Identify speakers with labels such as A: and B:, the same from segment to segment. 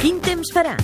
A: Quin temps farà?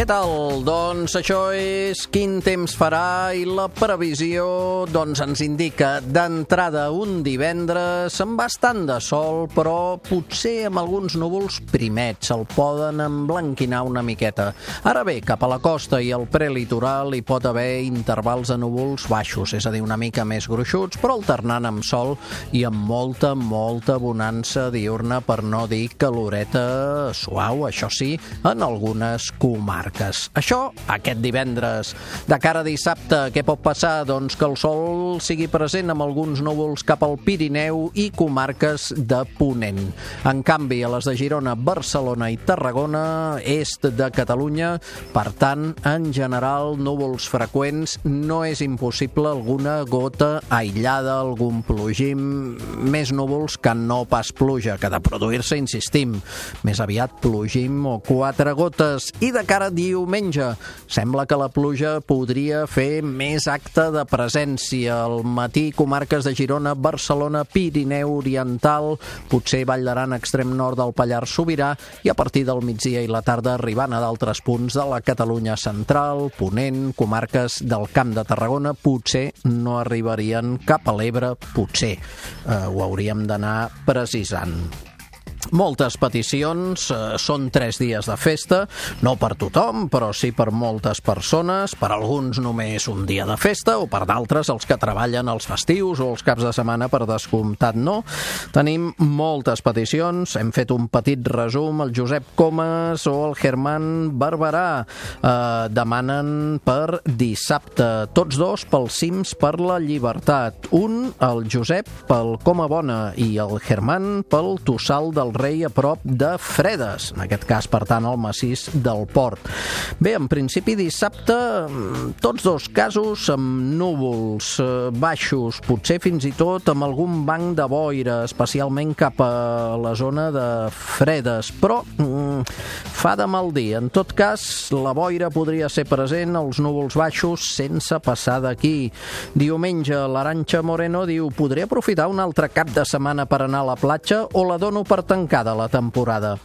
B: Què tal? Doncs això és quin temps farà i la previsió doncs ens indica d'entrada un divendres amb bastant de sol però potser amb alguns núvols primets el poden emblanquinar una miqueta. Ara bé, cap a la costa i al prelitoral hi pot haver intervals de núvols baixos, és a dir, una mica més gruixuts però alternant amb sol i amb molta, molta bonança diurna per no dir caloreta suau, això sí, en algunes comarques comarques. Això aquest divendres. De cara a dissabte, què pot passar? Doncs que el sol sigui present amb alguns núvols cap al Pirineu i comarques de Ponent. En canvi, a les de Girona, Barcelona i Tarragona, est de Catalunya, per tant, en general, núvols freqüents, no és impossible alguna gota aïllada, algun plogim, més núvols que no pas pluja, que de produir-se, insistim, més aviat plogim o quatre gotes. I de cara a diumenge. Sembla que la pluja podria fer més acte de presència. Al matí, comarques de Girona, Barcelona, Pirineu Oriental, potser Vall d'Aran, extrem nord del Pallars Sobirà, i a partir del migdia i la tarda arribant a d'altres punts de la Catalunya central, Ponent, comarques del Camp de Tarragona, potser no arribarien cap a l'Ebre, potser. Eh, ho hauríem d'anar precisant. Moltes peticions, eh, són tres dies de festa, no per tothom, però sí per moltes persones, per alguns només un dia de festa, o per d'altres els que treballen els festius o els caps de setmana per descomptat no. Tenim moltes peticions, hem fet un petit resum, el Josep Comas o el Germán Barberà eh, demanen per dissabte, tots dos pels cims per la llibertat. Un, el Josep, pel Coma Bona, i el Germán pel Tossal del Rei a prop de Fredes, en aquest cas, per tant, al massís del Port. Bé, en principi dissabte, tots dos casos amb núvols eh, baixos, potser fins i tot amb algun banc de boira, especialment cap a la zona de Fredes, però mm, fa de mal dia. En tot cas, la boira podria ser present, els núvols baixos, sense passar d'aquí. Diumenge, l'Aranxa Moreno diu, podré aprofitar un altre cap de setmana per anar a la platja o la dono per tancada la temporada.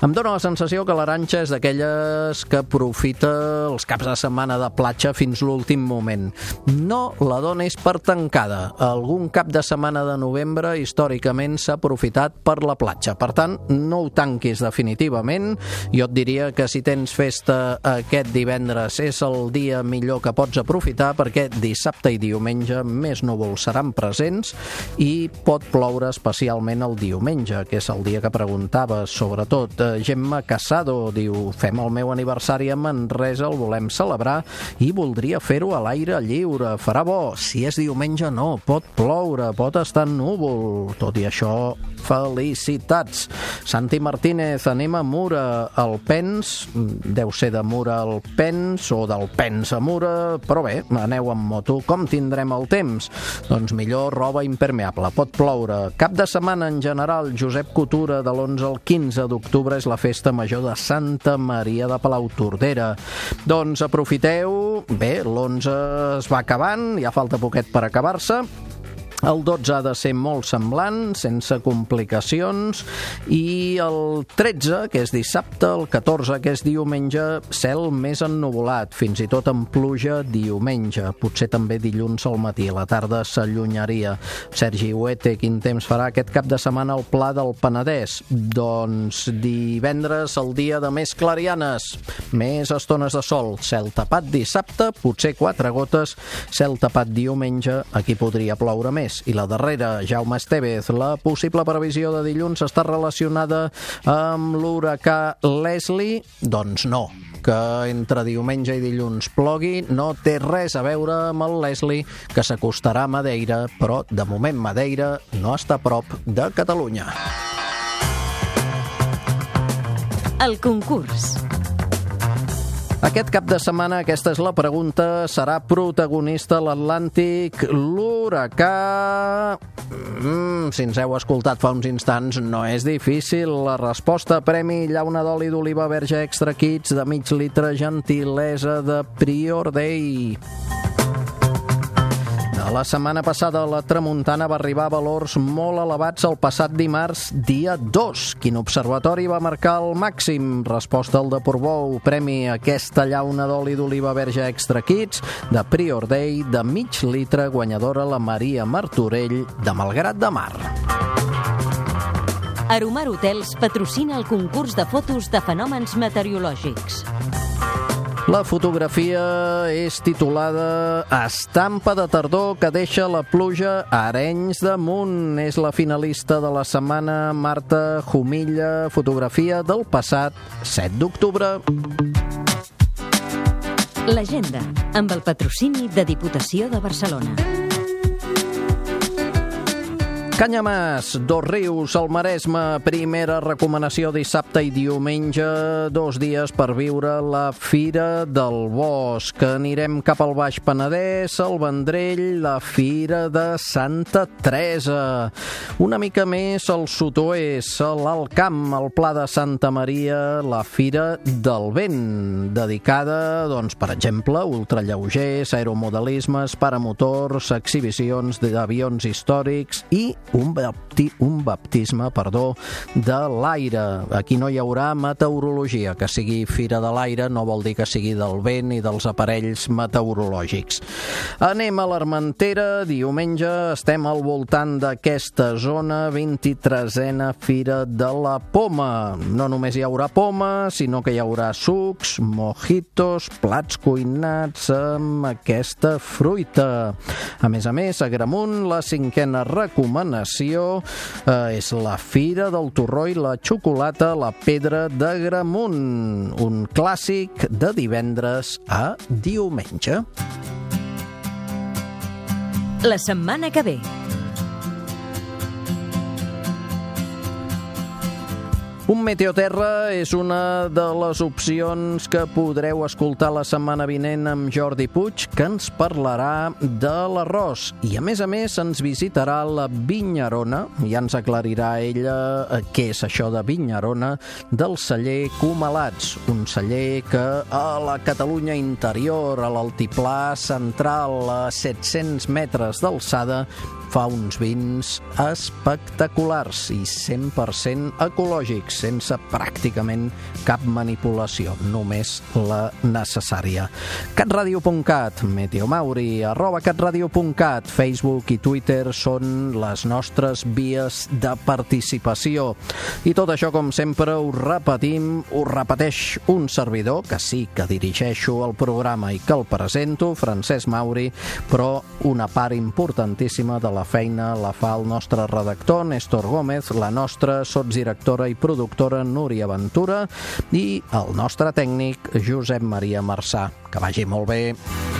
B: Em dóna la sensació que l'Aranxa és d'aquelles que aprofita els caps de setmana de platja fins l'últim moment. No la donis per tancada. Algun cap de setmana de novembre històricament s'ha aprofitat per la platja. Per tant, no ho tanquis definitivament. Jo et diria que si tens festa aquest divendres és el dia millor que pots aprofitar perquè dissabte i diumenge més núvols seran presents i pot ploure especialment el diumenge, que és el dia que preguntava, sobretot. Eh, Gemma Casado diu, fem el meu aniversari a Manresa, el volem celebrar i voldria fer-ho a l'aire lliure. Farà bo. Si és diumenge, no. Pot ploure, pot estar núvol. Tot i això, felicitats. Santi Martínez, anem a Mura. El Pens, deu ser de Mura al Pens o del Pens a Mura, però bé, aneu amb moto. Com tindrem el temps? Doncs millor roba impermeable. Pot ploure. Cap de setmana en general, Josep Coutura de l'11 al 15 d'octubre és la festa major de Santa Maria de Palautordera. Doncs aprofiteu, bé, l'11 es va acabant, ja falta poquet per acabar-se, el 12 ha de ser molt semblant, sense complicacions, i el 13, que és dissabte, el 14, que és diumenge, cel més ennuvolat, fins i tot amb pluja diumenge, potser també dilluns al matí, la tarda s'allunyaria. Sergi Huete, quin temps farà aquest cap de setmana al Pla del Penedès? Doncs divendres, el dia de més clarianes, més estones de sol, cel tapat dissabte, potser quatre gotes, cel tapat diumenge, aquí podria ploure més més. I la darrera, Jaume Estevez, la possible previsió de dilluns està relacionada amb l'huracà Leslie? Doncs no que entre diumenge i dilluns plogui no té res a veure amb el Leslie que s'acostarà a Madeira, però de moment Madeira no està a prop de Catalunya.
A: El concurs.
B: Aquest cap de setmana, aquesta és la pregunta, serà protagonista l'Atlàntic, l'huracà... Mm, si ens heu escoltat fa uns instants, no és difícil. La resposta, premi llauna d'oli d'oliva verge extra kits de mig litre, gentilesa de Prior Day. La setmana passada la tramuntana va arribar a valors molt elevats el passat dimarts, dia 2. Quin observatori va marcar el màxim? Resposta al de Portbou, premi aquesta llauna d'oli d'oliva verge extra kits de Prior Day de mig litre guanyadora la Maria Martorell de Malgrat de Mar.
A: Aromar Hotels patrocina el concurs de fotos de fenòmens meteorològics.
B: La fotografia és titulada Estampa de tardor que deixa la pluja a Arenys de Munt. És la finalista de la setmana Marta Jumilla, fotografia del passat 7 d'octubre.
A: L'agenda, amb el patrocini de Diputació de Barcelona.
B: Canyamàs, Dos Rius, el Maresme, primera recomanació dissabte i diumenge, dos dies per viure la Fira del Bosc. Anirem cap al Baix Penedès, el Vendrell, la Fira de Santa Teresa. Una mica més al sud-oest, l'Alt Camp, el Pla de Santa Maria, la Fira del Vent, dedicada, doncs, per exemple, a ultralleugers, aeromodelismes, paramotors, exhibicions d'avions històrics i un, bapti, un baptisme perdó, de l'aire. Aquí no hi haurà meteorologia. Que sigui Fira de l'Aire no vol dir que sigui del vent i dels aparells meteorològics. Anem a l'Armentera. Diumenge estem al voltant d'aquesta zona, 23a Fira de la Poma. No només hi haurà poma, sinó que hi haurà sucs, mojitos, plats cuinats amb aquesta fruita. A més a més, a Gramunt, la cinquena recomanació eh, és la Fira del Torró i la Xocolata la Pedra de Gramunt, un clàssic de divendres a diumenge.
A: La setmana que ve.
B: Un Meteoterra és una de les opcions que podreu escoltar la setmana vinent amb Jordi Puig, que ens parlarà de l'arròs. I, a més a més, ens visitarà la Vinyarona, i ens aclarirà ella eh, què és això de Vinyarona, del celler Comalats, un celler que a la Catalunya interior, a l'altiplà central, a 700 metres d'alçada, fa uns vins espectaculars i 100% ecològics, sense pràcticament cap manipulació, només la necessària. catradio.cat, Meteomauri, arroba catradio.cat, Facebook i Twitter són les nostres vies de participació. I tot això, com sempre, ho repetim, ho repeteix un servidor, que sí que dirigeixo el programa i que el presento, Francesc Mauri, però una part importantíssima de la feina la fa el nostre redactor Néstor Gómez, la nostra sotsdirectora i productora Núria Ventura i el nostre tècnic Josep Maria Marçà. Que vagi molt bé.